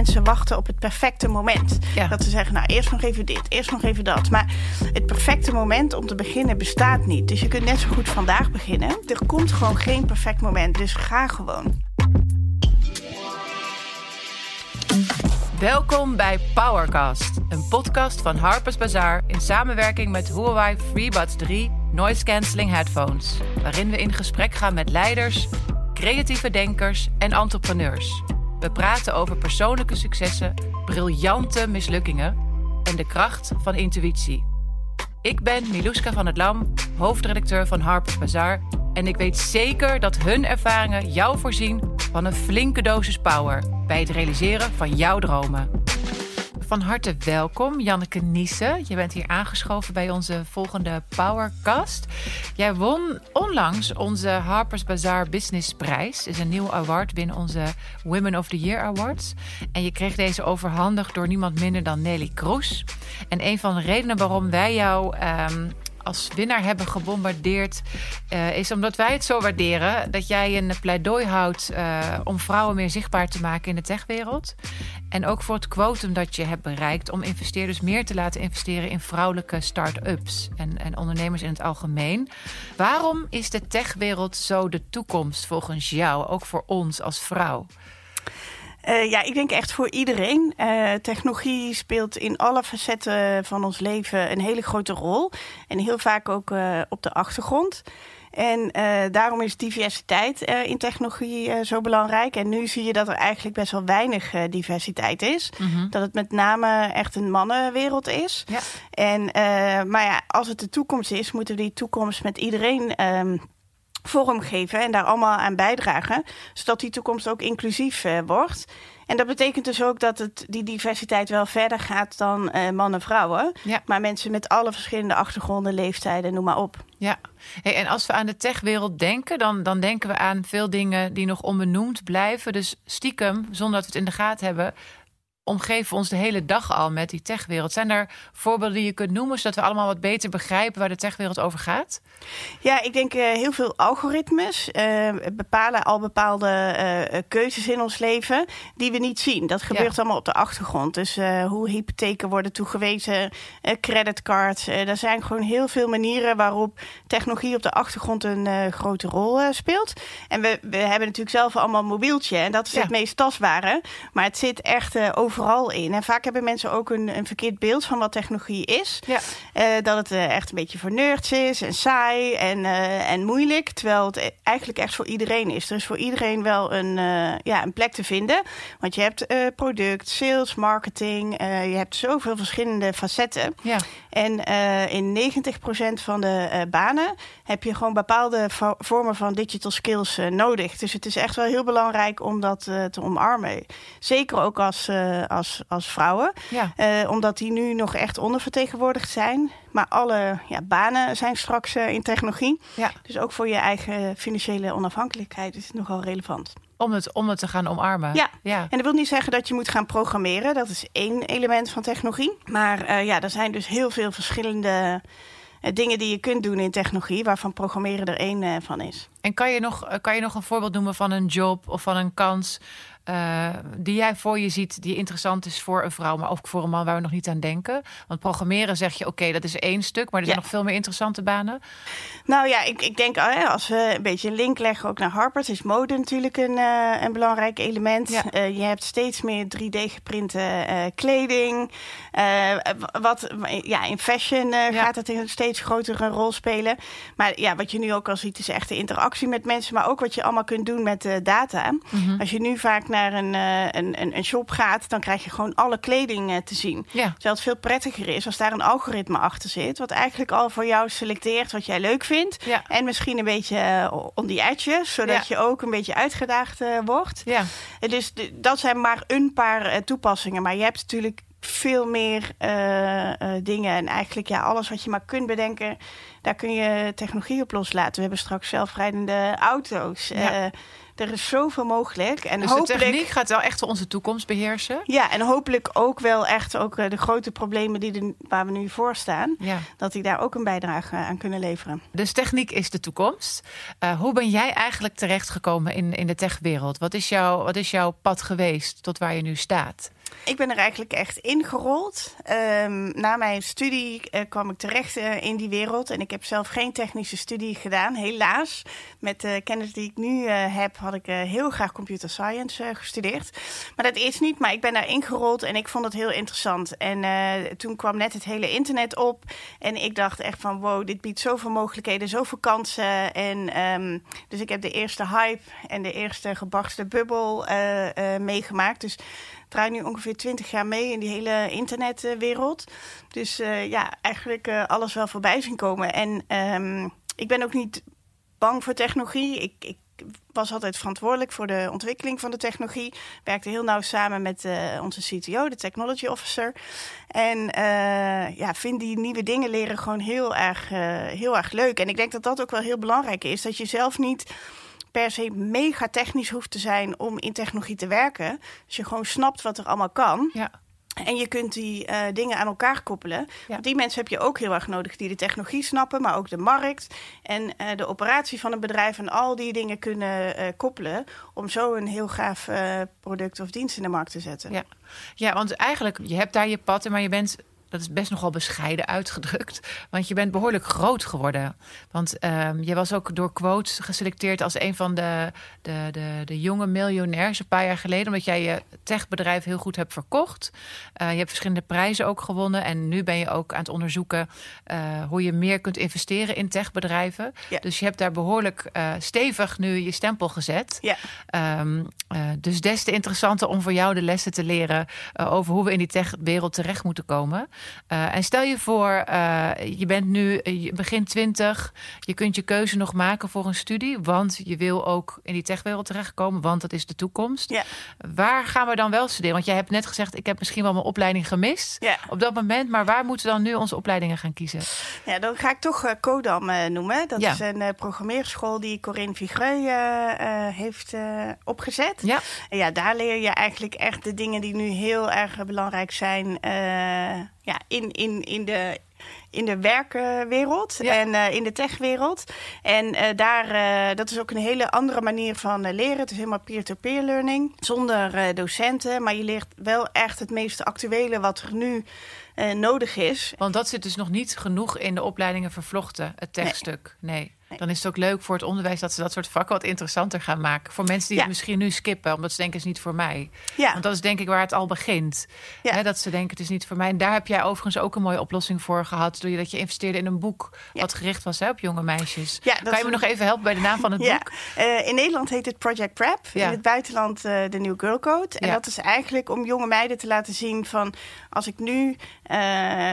mensen wachten op het perfecte moment. Dat ze zeggen, nou eerst nog even dit, eerst nog even dat. Maar het perfecte moment om te beginnen bestaat niet. Dus je kunt net zo goed vandaag beginnen. Er komt gewoon geen perfect moment, dus ga gewoon. Welkom bij Powercast, een podcast van Harper's Bazaar in samenwerking met Huawei FreeBuds 3 noise cancelling headphones, waarin we in gesprek gaan met leiders, creatieve denkers en entrepreneurs. We praten over persoonlijke successen, briljante mislukkingen en de kracht van intuïtie. Ik ben Miluska van het Lam, hoofdredacteur van Harper's Bazaar en ik weet zeker dat hun ervaringen jou voorzien van een flinke dosis power bij het realiseren van jouw dromen. Van harte welkom, Janneke Niesen. Je bent hier aangeschoven bij onze volgende Powercast. Jij won onlangs onze Harper's Bazaar Business Prijs. is een nieuw award binnen onze Women of the Year Awards. En je kreeg deze overhandigd door niemand minder dan Nelly Kroes. En een van de redenen waarom wij jou um, als winnaar hebben gebombardeerd, uh, is omdat wij het zo waarderen dat jij een pleidooi houdt uh, om vrouwen meer zichtbaar te maken in de techwereld. En ook voor het quotum dat je hebt bereikt om investeerders meer te laten investeren in vrouwelijke start-ups en, en ondernemers in het algemeen. Waarom is de techwereld zo de toekomst volgens jou, ook voor ons als vrouw? Uh, ja, ik denk echt voor iedereen. Uh, technologie speelt in alle facetten van ons leven een hele grote rol. En heel vaak ook uh, op de achtergrond. En daarom is diversiteit in technologie zo belangrijk. En nu zie je dat er eigenlijk best wel weinig diversiteit is. Mm -hmm. Dat het met name echt een mannenwereld is. Ja. En, maar ja, als het de toekomst is, moeten we die toekomst met iedereen. Um, vormgeven en daar allemaal aan bijdragen, zodat die toekomst ook inclusief uh, wordt. En dat betekent dus ook dat het, die diversiteit wel verder gaat dan uh, mannen en vrouwen. Ja. Maar mensen met alle verschillende achtergronden, leeftijden, noem maar op. Ja, hey, en als we aan de techwereld denken, dan, dan denken we aan veel dingen die nog onbenoemd blijven. Dus stiekem, zonder dat we het in de gaten hebben, omgeven ons de hele dag al met die techwereld. Zijn er voorbeelden die je kunt noemen, zodat we allemaal wat beter begrijpen waar de techwereld over gaat? Ja, ik denk uh, heel veel algoritmes uh, bepalen al bepaalde uh, keuzes in ons leven die we niet zien. Dat gebeurt ja. allemaal op de achtergrond. Dus hoe hypotheken worden toegewezen, creditcards. er zijn gewoon heel veel manieren waarop technologie op de achtergrond een grote rol speelt. En we, we hebben natuurlijk zelf allemaal een mobieltje en dat is ja. het meest tastbare. Maar het zit echt over overal in. En vaak hebben mensen ook een, een verkeerd beeld van wat technologie is. Ja. Uh, dat het uh, echt een beetje voor nerds is en saai en, uh, en moeilijk. Terwijl het eigenlijk echt voor iedereen is. Er is voor iedereen wel een, ja, een plek te vinden. Want je hebt product, sales, marketing. je hebt zoveel verschillende facetten. Ja. En in 90% van de banen heb je gewoon bepaalde vormen van digital skills nodig. Dus het is echt wel heel belangrijk om dat te omarmen. Zeker ook als als, als vrouwen. Ja. Uh, omdat die nu nog echt ondervertegenwoordigd zijn. Maar alle ja, banen zijn straks uh, in technologie. Ja. Dus ook voor je eigen financiële onafhankelijkheid is het nogal relevant. Om het, om het te gaan omarmen. Ja. ja. En dat wil niet zeggen dat je moet gaan programmeren. Dat is één element van technologie. Maar uh, ja, er zijn dus heel veel verschillende dingen die je kunt doen in technologie, waarvan programmeren er één van is. En kan je, nog, kan je nog een voorbeeld noemen van een job of van een kans uh, die jij voor je ziet, die interessant is voor een vrouw, maar ook voor een man waar we nog niet aan denken? Want programmeren zeg je, oké, okay, dat is één stuk, maar er zijn nog veel meer interessante banen. Nou ja, ik, ik denk oh als we een beetje een link leggen ook naar Harper's, is mode natuurlijk een, uh, een belangrijk element. Ja. Uh, je hebt steeds meer 3D-geprinte kleding. wat, ja, in fashion ja. gaat het een steeds grotere rol spelen. Maar ja, wat je nu ook al ziet, is echt de interactie met mensen, maar ook wat je allemaal kunt doen met data. Mm -hmm. Als je nu vaak naar een, uh, een, een shop gaat, dan krijg je gewoon alle kleding uh, te zien. Ja. Terwijl het veel prettiger is als daar een algoritme achter zit, wat eigenlijk al voor jou selecteert wat jij leuk vindt. Ja. En misschien een beetje uh, on die edges, zodat ja. je ook een beetje uitgedaagd wordt. Ja. dus dat zijn maar een paar toepassingen. Maar je hebt natuurlijk veel meer dingen. En eigenlijk ja, alles wat je maar kunt bedenken, daar kun je technologie op loslaten. We hebben straks zelfrijdende auto's. Ja er is zoveel mogelijk. En dus hopelijk, de techniek gaat wel echt onze toekomst beheersen? Ja, en hopelijk ook wel echt ook de grote problemen die waar we nu voor staan... Ja. dat die daar ook een bijdrage aan kunnen leveren. Dus techniek is de toekomst. Uh, hoe ben jij eigenlijk terechtgekomen in, in de techwereld? Wat is, jouw, wat is jouw pad geweest tot waar je nu staat? Ik ben er eigenlijk echt ingerold. Um, na mijn studie uh, kwam ik terecht uh, in die wereld. En ik heb zelf geen technische studie gedaan, helaas. Met de kennis die ik nu uh, heb, had ik heel graag computer science gestudeerd. Maar dat is niet, maar ik ben daar ingerold en ik vond het heel interessant. En toen kwam net het hele internet op. En ik dacht echt van, wow, dit biedt zoveel mogelijkheden, zoveel kansen. En um, dus ik heb de eerste hype en de eerste gebarsten bubbel meegemaakt. Dus draai nu ongeveer 20 jaar mee in die hele internetwereld. Dus uh, ja, eigenlijk uh, alles wel voorbij zien komen. En um, ik ben ook niet bang voor technologie. Ik, ik was altijd verantwoordelijk voor de ontwikkeling van de technologie. Werkte heel nauw samen met uh, onze CTO, de Technology Officer. En uh, ja, vind die nieuwe dingen leren gewoon heel erg, heel erg leuk. En ik denk dat dat ook wel heel belangrijk is. Dat je zelf niet per se mega technisch hoeft te zijn om in technologie te werken. Als je gewoon snapt wat er allemaal kan. Ja. En je kunt die uh, dingen aan elkaar koppelen. Ja. Die mensen heb je ook heel erg nodig die de technologie snappen, maar ook de markt en uh, de operatie van een bedrijf en al die dingen kunnen uh, koppelen. Om zo een heel gaaf product of dienst in de markt te zetten. Ja. ja, want eigenlijk, je hebt daar je pad, maar je bent dat is best nogal bescheiden uitgedrukt. Want je bent behoorlijk groot geworden. Want um, je was ook door quotes geselecteerd als een van de, de, de, de jonge miljonairs een paar jaar geleden. Omdat jij je techbedrijf heel goed hebt verkocht. Uh, je hebt verschillende prijzen ook gewonnen. En nu ben je ook aan het onderzoeken uh, hoe je meer kunt investeren in techbedrijven. Ja. Dus je hebt daar behoorlijk uh, stevig nu je stempel gezet. Ja. Um, dus des te interessanter om voor jou de lessen te leren over hoe we in die techwereld terecht moeten komen. Uh, en stel je voor, uh, je bent nu uh, begin twintig, je kunt je keuze nog maken voor een studie, want je wil ook in die techwereld terechtkomen, want dat is de toekomst. Ja. Waar gaan we dan wel studeren? Want jij hebt net gezegd, ik heb misschien wel mijn opleiding gemist op dat moment, maar waar moeten we dan nu onze opleidingen gaan kiezen? Ja, dan ga ik toch Codam noemen. Dat ja. is een programmeerschool die Corinne Vigreux heeft opgezet. Ja. En ja, daar leer je eigenlijk echt de dingen die nu heel erg belangrijk zijn ja, in, in, in de in de werkwereld Ja. en uh, in de techwereld. En uh, daar, uh, dat is ook een hele andere manier van leren. Het is helemaal peer-to-peer learning, zonder docenten. Maar je leert wel echt het meest actuele wat er nu nodig is. Want dat zit dus nog niet genoeg in de opleidingen vervlochten, het techstuk. Nee. nee. Nee. Dan is het ook leuk voor het onderwijs dat ze dat soort vakken wat interessanter gaan maken. Voor mensen die Ja. het misschien nu skippen, omdat ze denken het is niet voor mij. Ja. Want dat is denk ik waar het al begint. Ja. Dat ze denken het is niet voor mij. En daar heb jij overigens ook een mooie oplossing voor gehad. Door je dat je investeerde in een boek wat gericht was hè, op jonge meisjes. Kan je me een- nog even helpen bij de naam van het boek? eh, in Nederland heet het Project Prep. In het buitenland eh, de New Girl Code. En dat is eigenlijk om jonge meiden te laten zien van... als ik nu eh,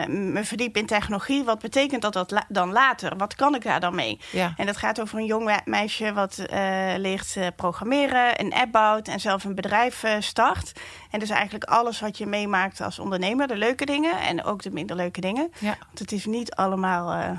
me verdiep in technologie, wat betekent dat, dat la- dan later? Wat kan ik daar dan mee? Ja. En dat gaat over een jong me- meisje wat eh, leert eh, programmeren, een app bouwt en zelf een bedrijf eh, start. En dus eigenlijk alles wat je meemaakt als ondernemer, de leuke dingen en ook de minder leuke dingen. Ja. Want het is niet allemaal...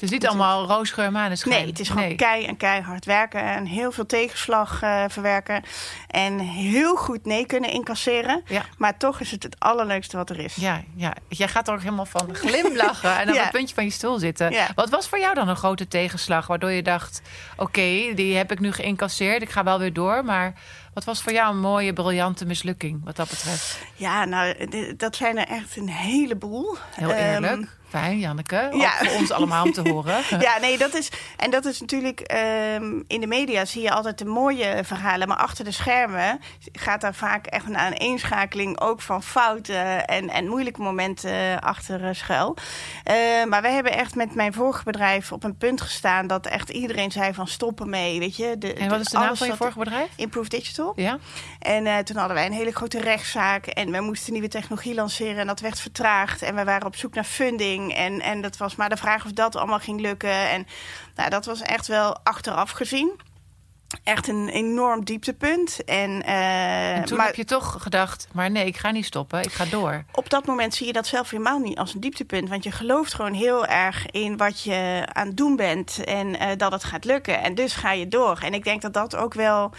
Het is niet allemaal roosgeur maneschijn. Nee, het is gewoon Nee. kei en keihard werken en heel veel tegenslag eh, verwerken. En heel goed nee kunnen incasseren. Ja. Maar toch is het het allerleukste wat er is. Ja, ja, jij gaat er ook helemaal van glimlachen en op Ja. het puntje van je stoel zitten. Ja. Wat was voor jou dan een grote tegenslag waardoor je dacht: oké, die heb ik nu geïncasseerd, ik ga wel weer door. Maar wat was voor jou een mooie, briljante mislukking wat dat betreft? Ja, nou, dat zijn er echt een heleboel. Heel Ehm, eerlijk. Fijn, Janneke. Ook ja. voor ons allemaal om te horen. ja, nee, dat is. En dat is natuurlijk. ehm, in de media zie je altijd de mooie verhalen. Maar achter de schermen gaat daar vaak echt een aaneenschakeling ook van fouten en, en moeilijke momenten achter eh, schuil. Eh, maar wij hebben echt met mijn vorige bedrijf op een punt gestaan dat echt iedereen zei van stoppen mee. Weet je, de, En wat is de naam van je vorige bedrijf? Improve Digital. Ja? En eh, toen hadden wij een hele grote rechtszaak. En we moesten nieuwe technologie lanceren. En dat werd vertraagd. En we waren op zoek naar funding. En, en dat was maar de vraag of dat allemaal ging lukken. En nou, dat was echt wel achteraf gezien. echt een enorm dieptepunt. En, uh, en toen maar heb je toch gedacht, maar nee, ik ga niet stoppen, ik ga door. Op dat moment zie je dat zelf helemaal niet als een dieptepunt. Want je gelooft gewoon heel erg in wat je aan het doen bent en uh, dat het gaat lukken. En dus ga je door. En ik denk dat dat ook wel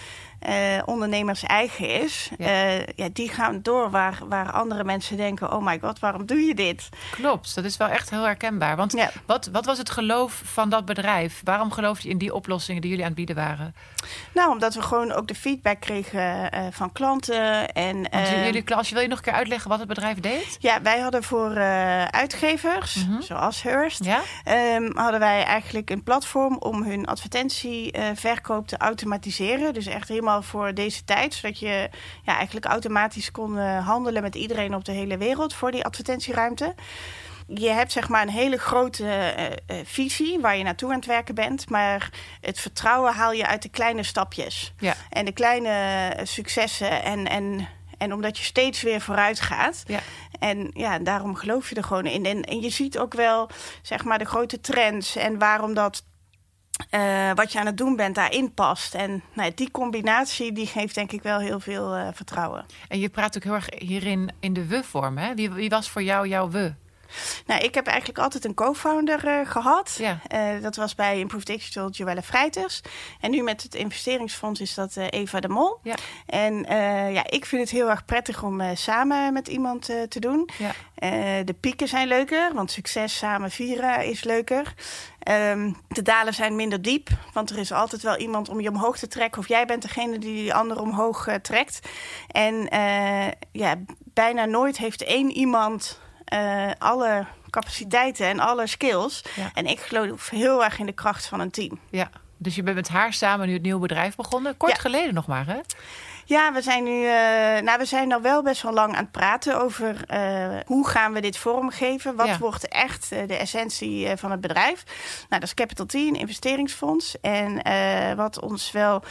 uh, ondernemers eigen is. Ja. Uh, ja. die gaan door waar, waar andere mensen denken: oh my god, waarom doe je dit? Klopt, dat is wel echt heel herkenbaar. Want ja. wat, wat was het geloof van dat bedrijf? Waarom geloof je in die oplossingen die jullie aan het bieden waren? Nou, omdat we gewoon ook de feedback kregen uh, van klanten. En, Want jullie klas, wil je nog een keer uitleggen wat het bedrijf deed? Ja, wij hadden voor uitgevers, mm -hmm. zoals Hearst, ja? um, hadden wij eigenlijk een platform om hun advertentieverkoop te automatiseren. Dus echt helemaal voor deze tijd. Zodat je ja, eigenlijk automatisch kon uh, handelen met iedereen op de hele wereld voor die advertentieruimte. Je hebt zeg maar een hele grote uh, uh, visie waar je naartoe aan het werken bent. Maar het vertrouwen haal je uit de kleine stapjes. Ja. En de kleine successen. En, en, en omdat je steeds weer vooruit gaat. Ja. En ja, daarom geloof je er gewoon in. En, en je ziet ook wel zeg maar de grote trends en waarom dat uh, wat je aan het doen bent daarin past. En nou, die combinatie die geeft denk ik wel heel veel uh, vertrouwen. En je praat ook heel erg hierin in de we-vorm. Wie, wie was voor jou jouw we? Nou, ik heb eigenlijk altijd een co-founder uh, gehad. Ja. Uh, dat was bij Improved Digital Joelle Vrijters. En nu met het investeringsfonds is dat uh, Eva de Mol. Ja. En ja, ik vind het heel erg prettig om samen met iemand te doen. Ja. de pieken zijn leuker, want succes samen vieren is leuker. Um, de dalen zijn minder diep, want er is altijd wel iemand om je omhoog te trekken. Of jij bent degene die die ander omhoog trekt. En ja, bijna nooit heeft één iemand uh, alle capaciteiten en alle skills. Ja. En ik geloof heel erg in de kracht van een team. Ja, dus je bent met haar samen nu het nieuwe bedrijf begonnen. Kort Ja. geleden nog maar, hè? Ja, we zijn nu, uh, nou, we zijn al wel best wel lang aan het praten over uh, hoe gaan we dit vormgeven. Wat Ja. wordt echt uh, de essentie van het bedrijf? Nou, dat is Capital T, een investeringsfonds. En wat ons wel,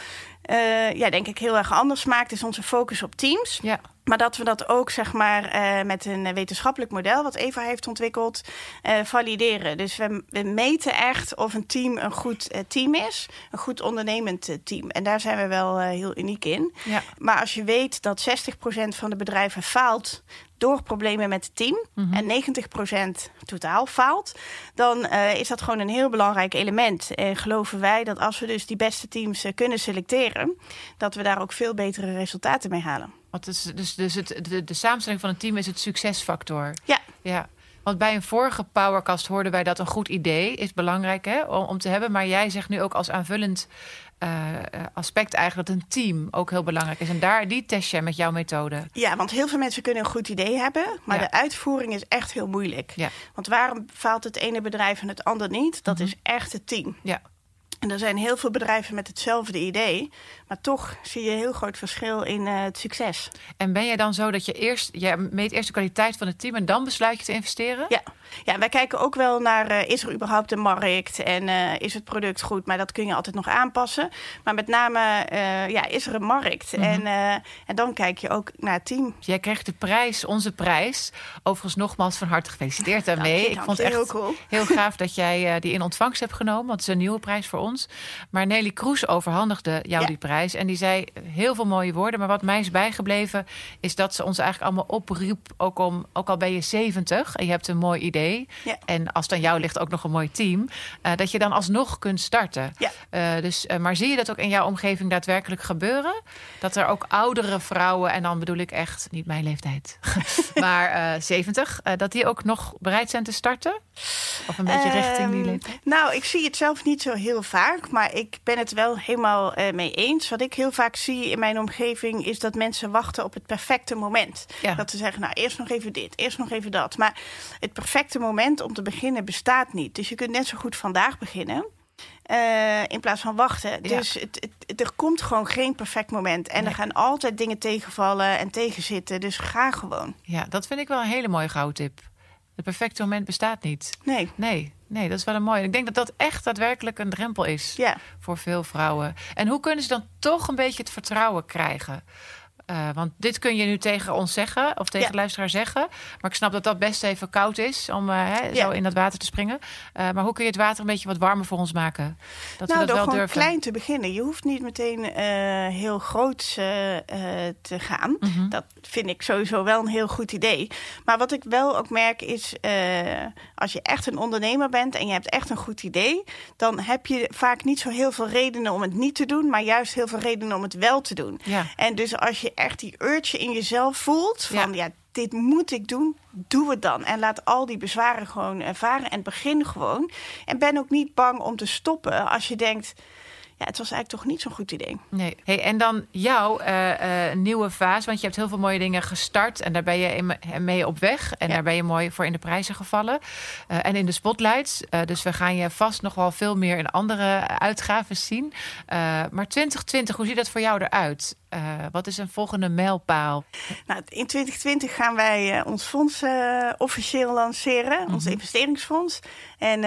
ja, denk ik heel erg anders maakt, is onze focus op teams. Ja. Maar dat we dat ook zeg maar uh, met een wetenschappelijk model wat Eva heeft ontwikkeld, uh, valideren. Dus we, we, meten echt of een team een goed uh, team is, een goed ondernemend team. En daar zijn we wel heel uniek in. Ja. Maar als je weet dat 60% van de bedrijven faalt door problemen met het team Mhm. en 90% totaal faalt, dan uh, is dat gewoon een heel belangrijk element. En geloven wij dat als we dus die beste teams uh, kunnen selecteren, dat we daar ook veel betere resultaten mee halen. Want het is, dus, dus het, de, de samenstelling van een team is het succesfactor. Ja. Ja. Want bij een vorige Powercast hoorden wij dat een goed idee is belangrijk hè, om te hebben. Maar jij zegt nu ook als aanvullend uh, aspect eigenlijk dat een team ook heel belangrijk is. En daar die test je met jouw methode. Ja, want heel veel mensen kunnen een goed idee hebben, maar Ja. de uitvoering is echt heel moeilijk. Ja. Want waarom faalt het ene bedrijf en het ander niet? Dat Mhm. is echt het team. Ja. En er zijn heel veel bedrijven met hetzelfde idee, maar toch zie je een heel groot verschil in uh, het succes. En ben jij dan zo dat je eerst, je meet eerst de kwaliteit van het team en dan besluit je te investeren? Ja, ja wij kijken ook wel naar uh, is er überhaupt een markt en uh, is het product goed, maar dat kun je altijd nog aanpassen. Maar met name uh, ja, is er een markt Mhm. en, en dan kijk je ook naar het team. Jij kreeg de prijs, onze prijs. Overigens nogmaals van harte gefeliciteerd daarmee. Dank je, Ik vond het echt Heel cool. heel gaaf dat jij die in ontvangst hebt genomen. Want het is een nieuwe prijs voor ons. Maar Nelly Kroes overhandigde jou Ja. die prijs. En die zei heel veel mooie woorden. Maar wat mij is bijgebleven is dat ze ons eigenlijk allemaal opriep. Ook, om, ook al ben je 70 en je hebt een mooi idee. Ja. En als het aan jou ligt ook nog een mooi team. uh, dat je dan alsnog kunt starten. Ja. Uh, dus, uh, maar zie je dat ook in jouw omgeving daadwerkelijk gebeuren? Dat er ook oudere vrouwen, en dan bedoel ik echt niet mijn leeftijd, maar uh, 70, uh, dat die ook nog bereid zijn te starten? Of een beetje richting die leeftijd? Nou, ik zie het zelf niet zo heel vaak, maar ik ben het wel helemaal mee eens. Wat ik heel vaak zie in mijn omgeving is dat mensen wachten op het perfecte moment. Ja. Dat ze zeggen, nou, eerst nog even dit, eerst nog even dat. Maar het perfecte moment om te beginnen bestaat niet. Dus je kunt net zo goed vandaag beginnen. Uh, in plaats van wachten. Ja. Dus het, het, er komt gewoon geen perfect moment. En Nee. er gaan altijd dingen tegenvallen en tegenzitten. Dus ga gewoon. Ja, dat vind ik wel een hele mooie gouden tip. Het perfecte moment bestaat niet. Nee. Nee, nee, dat is wel een mooie. Ik denk dat dat echt daadwerkelijk een drempel is Ja. voor veel vrouwen. En hoe kunnen ze dan toch een beetje het vertrouwen krijgen? Uh, want dit kun je nu tegen ons zeggen, of tegen de luisteraar zeggen. Maar ik snap dat dat best even koud is om uh, hè, zo in dat water te springen. Uh, maar hoe kun je het water een beetje wat warmer voor ons maken? Dat nou, we dat door wel durven? klein te beginnen. Je hoeft niet meteen heel groot te gaan. Mm -hmm. Dat vind ik sowieso wel een heel goed idee. Maar wat ik wel ook merk is, als je echt een ondernemer bent en je hebt echt een goed idee, dan heb je vaak niet zo heel veel redenen om het niet te doen, maar juist heel veel redenen om het wel te doen. Ja. En dus als je echt die urge in jezelf voelt van ja. dit moet ik doen, doe het dan. En laat al die bezwaren gewoon ervaren en begin gewoon. En ben ook niet bang om te stoppen als je denkt ja, het was eigenlijk toch niet zo'n goed idee. Nee. Hey, en dan jouw uh, uh, nieuwe fase, want je hebt heel veel mooie dingen gestart en daar ben je mee op weg. En daar ben je mooi voor in de prijzen gevallen uh, en in de spotlights. dus we gaan je vast nog wel veel meer in andere uitgaven zien. maar 2020, hoe ziet dat voor jou eruit? Wat is een volgende mijlpaal? Nou, in 2020 gaan wij ons fonds officieel lanceren, ons mhm. investeringsfonds. En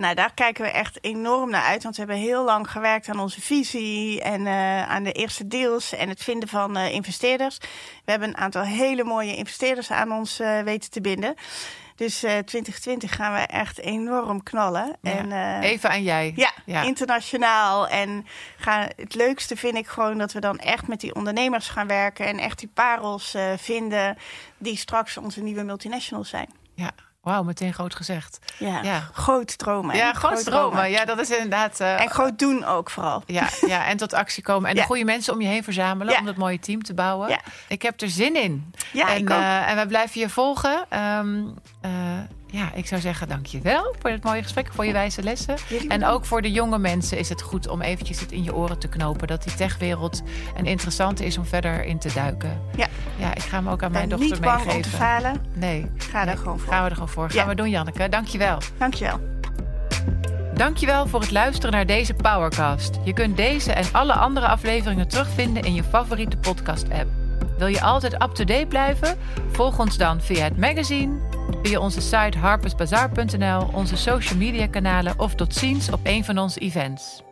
nou, daar kijken we echt enorm naar uit, want we hebben heel lang gewerkt aan onze visie en aan de eerste deals en het vinden van investeerders. We hebben een aantal hele mooie investeerders aan ons weten te binden. Dus 2020 gaan we echt enorm knallen. Ja, en, even aan jij. Ja, ja, internationaal. En gaan, het leukste vind ik gewoon dat we dan echt met die ondernemers gaan werken. En echt die parels vinden die straks onze nieuwe multinationals zijn. Ja, Wauw, meteen groot gezegd. Ja, ja. groot dromen. Ja, groot, dromen. Ja, dat is inderdaad... Uh, en groot doen ook vooral. Ja, ja en tot actie komen. En de goede mensen om je heen verzamelen om dat mooie team te bouwen. Ik heb er zin in. Ja, en, ik ook. Uh, en we blijven je volgen. Um, uh, ja, ik zou zeggen dankjewel voor het mooie gesprek, voor je wijze lessen. En ook voor de jonge mensen is het goed om eventjes het in je oren te knopen. Dat die techwereld een interessante is om verder in te duiken. Ja, ja ik ga hem ook aan mijn dochter meegeven. Niet bang om te falen. Nee. Ga er gewoon voor. Gaan we er gewoon voor. Gaan we doen, Janneke. Dankjewel. Dankjewel. Dankjewel voor het luisteren naar deze Powercast. Je kunt deze en alle andere afleveringen terugvinden in je favoriete podcast-app. Wil je altijd up-to-date blijven? Volg ons dan via het magazine, via onze site harpersbazaar.nl, onze social media kanalen of tot ziens op een van onze events.